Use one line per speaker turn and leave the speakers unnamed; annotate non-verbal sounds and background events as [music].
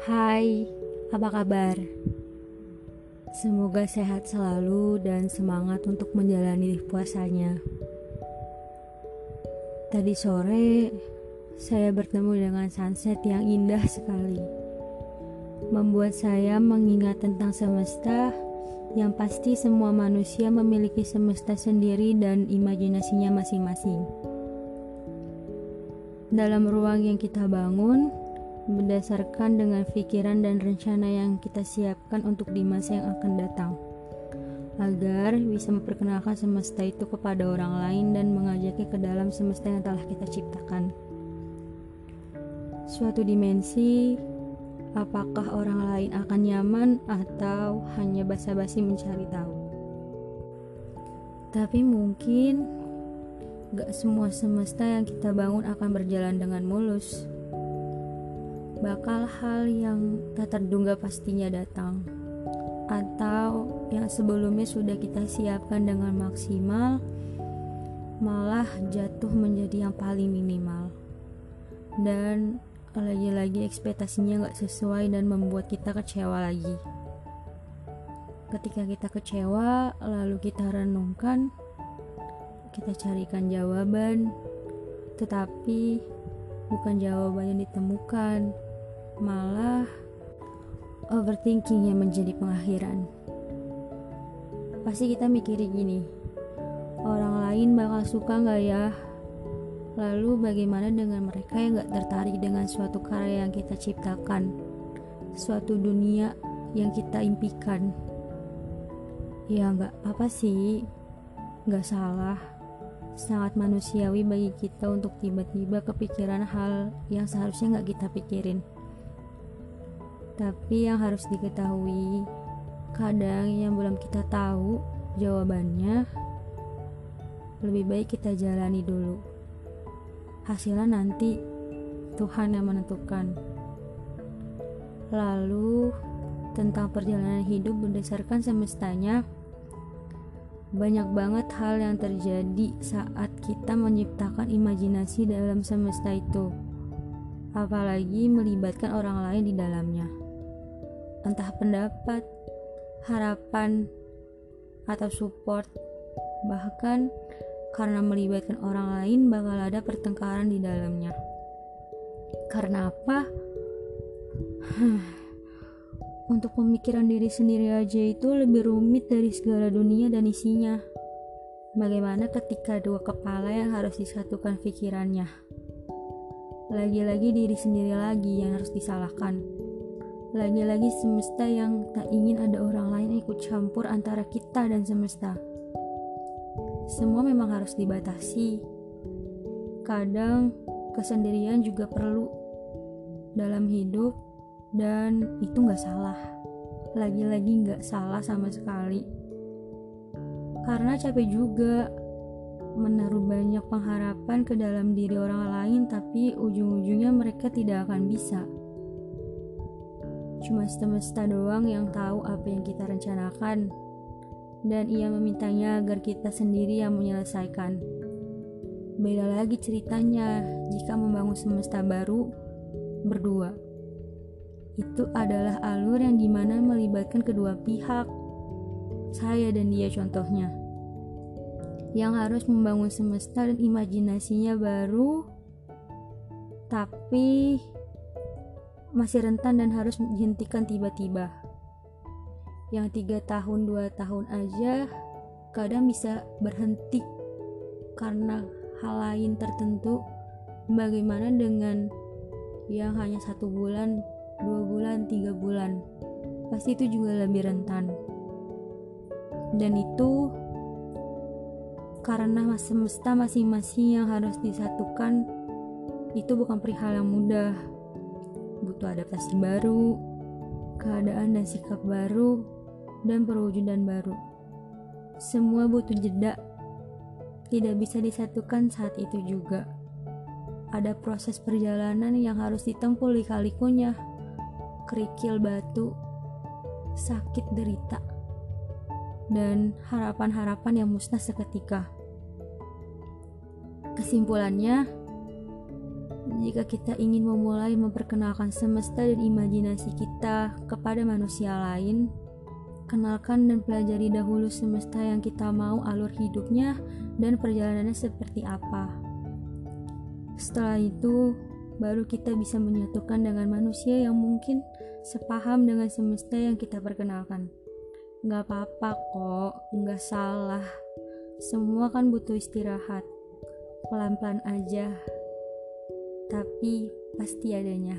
Hai, apa kabar? Semoga sehat selalu dan semangat untuk menjalani puasanya. Tadi sore, saya bertemu dengan sunset yang indah sekali. Membuat saya mengingat tentang semesta yang pasti semua manusia memiliki semesta sendiri dan imajinasinya masing-masing. Dalam ruang yang kita bangun, berdasarkan dengan pikiran dan rencana yang kita siapkan untuk di masa yang akan datang agar bisa memperkenalkan semesta itu kepada orang lain dan mengajaknya ke dalam semesta yang telah kita ciptakan. Suatu dimensi, apakah orang lain akan nyaman atau hanya basa-basi mencari tahu. Tapi mungkin gak semua semesta yang kita bangun akan berjalan dengan mulus bakal hal yang tak terduga pastinya datang. Atau yang sebelumnya sudah kita siapkan dengan maksimal malah jatuh menjadi yang paling minimal. Dan lagi-lagi ekspektasinya gak sesuai dan membuat kita kecewa lagi. Ketika kita kecewa lalu kita renungkan kita carikan jawaban. Tetapi bukan jawaban yang ditemukan malah overthinking yang menjadi pengakhiran. Pasti kita mikirin gini, orang lain bakal suka nggak ya? Lalu bagaimana dengan mereka yang nggak tertarik dengan suatu karya yang kita ciptakan, suatu dunia yang kita impikan? Ya nggak apa sih, nggak salah sangat manusiawi bagi kita untuk tiba-tiba kepikiran hal yang seharusnya nggak kita pikirin. Tapi yang harus diketahui, kadang yang belum kita tahu jawabannya, lebih baik kita jalani dulu. Hasilnya nanti Tuhan yang menentukan. Lalu, tentang perjalanan hidup berdasarkan semestanya, banyak banget hal yang terjadi saat kita menciptakan imajinasi dalam semesta itu, apalagi melibatkan orang lain di dalamnya entah pendapat, harapan, atau support. Bahkan karena melibatkan orang lain bakal ada pertengkaran di dalamnya. Karena apa? [sighs] Untuk pemikiran diri sendiri aja itu lebih rumit dari segala dunia dan isinya. Bagaimana ketika dua kepala yang harus disatukan pikirannya? Lagi-lagi diri sendiri lagi yang harus disalahkan. Lagi-lagi semesta yang tak ingin ada orang lain ikut campur antara kita dan semesta. Semua memang harus dibatasi. Kadang kesendirian juga perlu dalam hidup dan itu gak salah. Lagi-lagi gak salah sama sekali. Karena capek juga menaruh banyak pengharapan ke dalam diri orang lain tapi ujung-ujungnya mereka tidak akan bisa. Cuma semesta doang yang tahu apa yang kita rencanakan, dan ia memintanya agar kita sendiri yang menyelesaikan. Beda lagi ceritanya jika membangun semesta baru berdua. Itu adalah alur yang di mana melibatkan kedua pihak, saya dan dia contohnya. Yang harus membangun semesta dan imajinasinya baru, tapi masih rentan dan harus dihentikan tiba-tiba. Yang tiga tahun dua tahun aja kadang bisa berhenti karena hal lain tertentu. Bagaimana dengan yang hanya satu bulan, dua bulan, tiga bulan? Pasti itu juga lebih rentan. Dan itu karena semesta masing-masing yang harus disatukan itu bukan perihal yang mudah butuh adaptasi baru, keadaan dan sikap baru, dan perwujudan baru. Semua butuh jeda, tidak bisa disatukan saat itu juga. Ada proses perjalanan yang harus ditempuh lika-likunya, kerikil batu, sakit derita, dan harapan-harapan yang musnah seketika. Kesimpulannya, Jika kita ingin memulai memperkenalkan semesta dan imajinasi kita kepada manusia lain, kenalkan dan pelajari dahulu semesta yang kita mau alur hidupnya dan perjalanannya seperti apa. Setelah itu, baru kita bisa menyatukan dengan manusia yang mungkin sepaham dengan semesta yang kita perkenalkan. Gak apa-apa kok, gak salah. Semua kan butuh istirahat. Pelan-pelan aja tapi pasti adanya.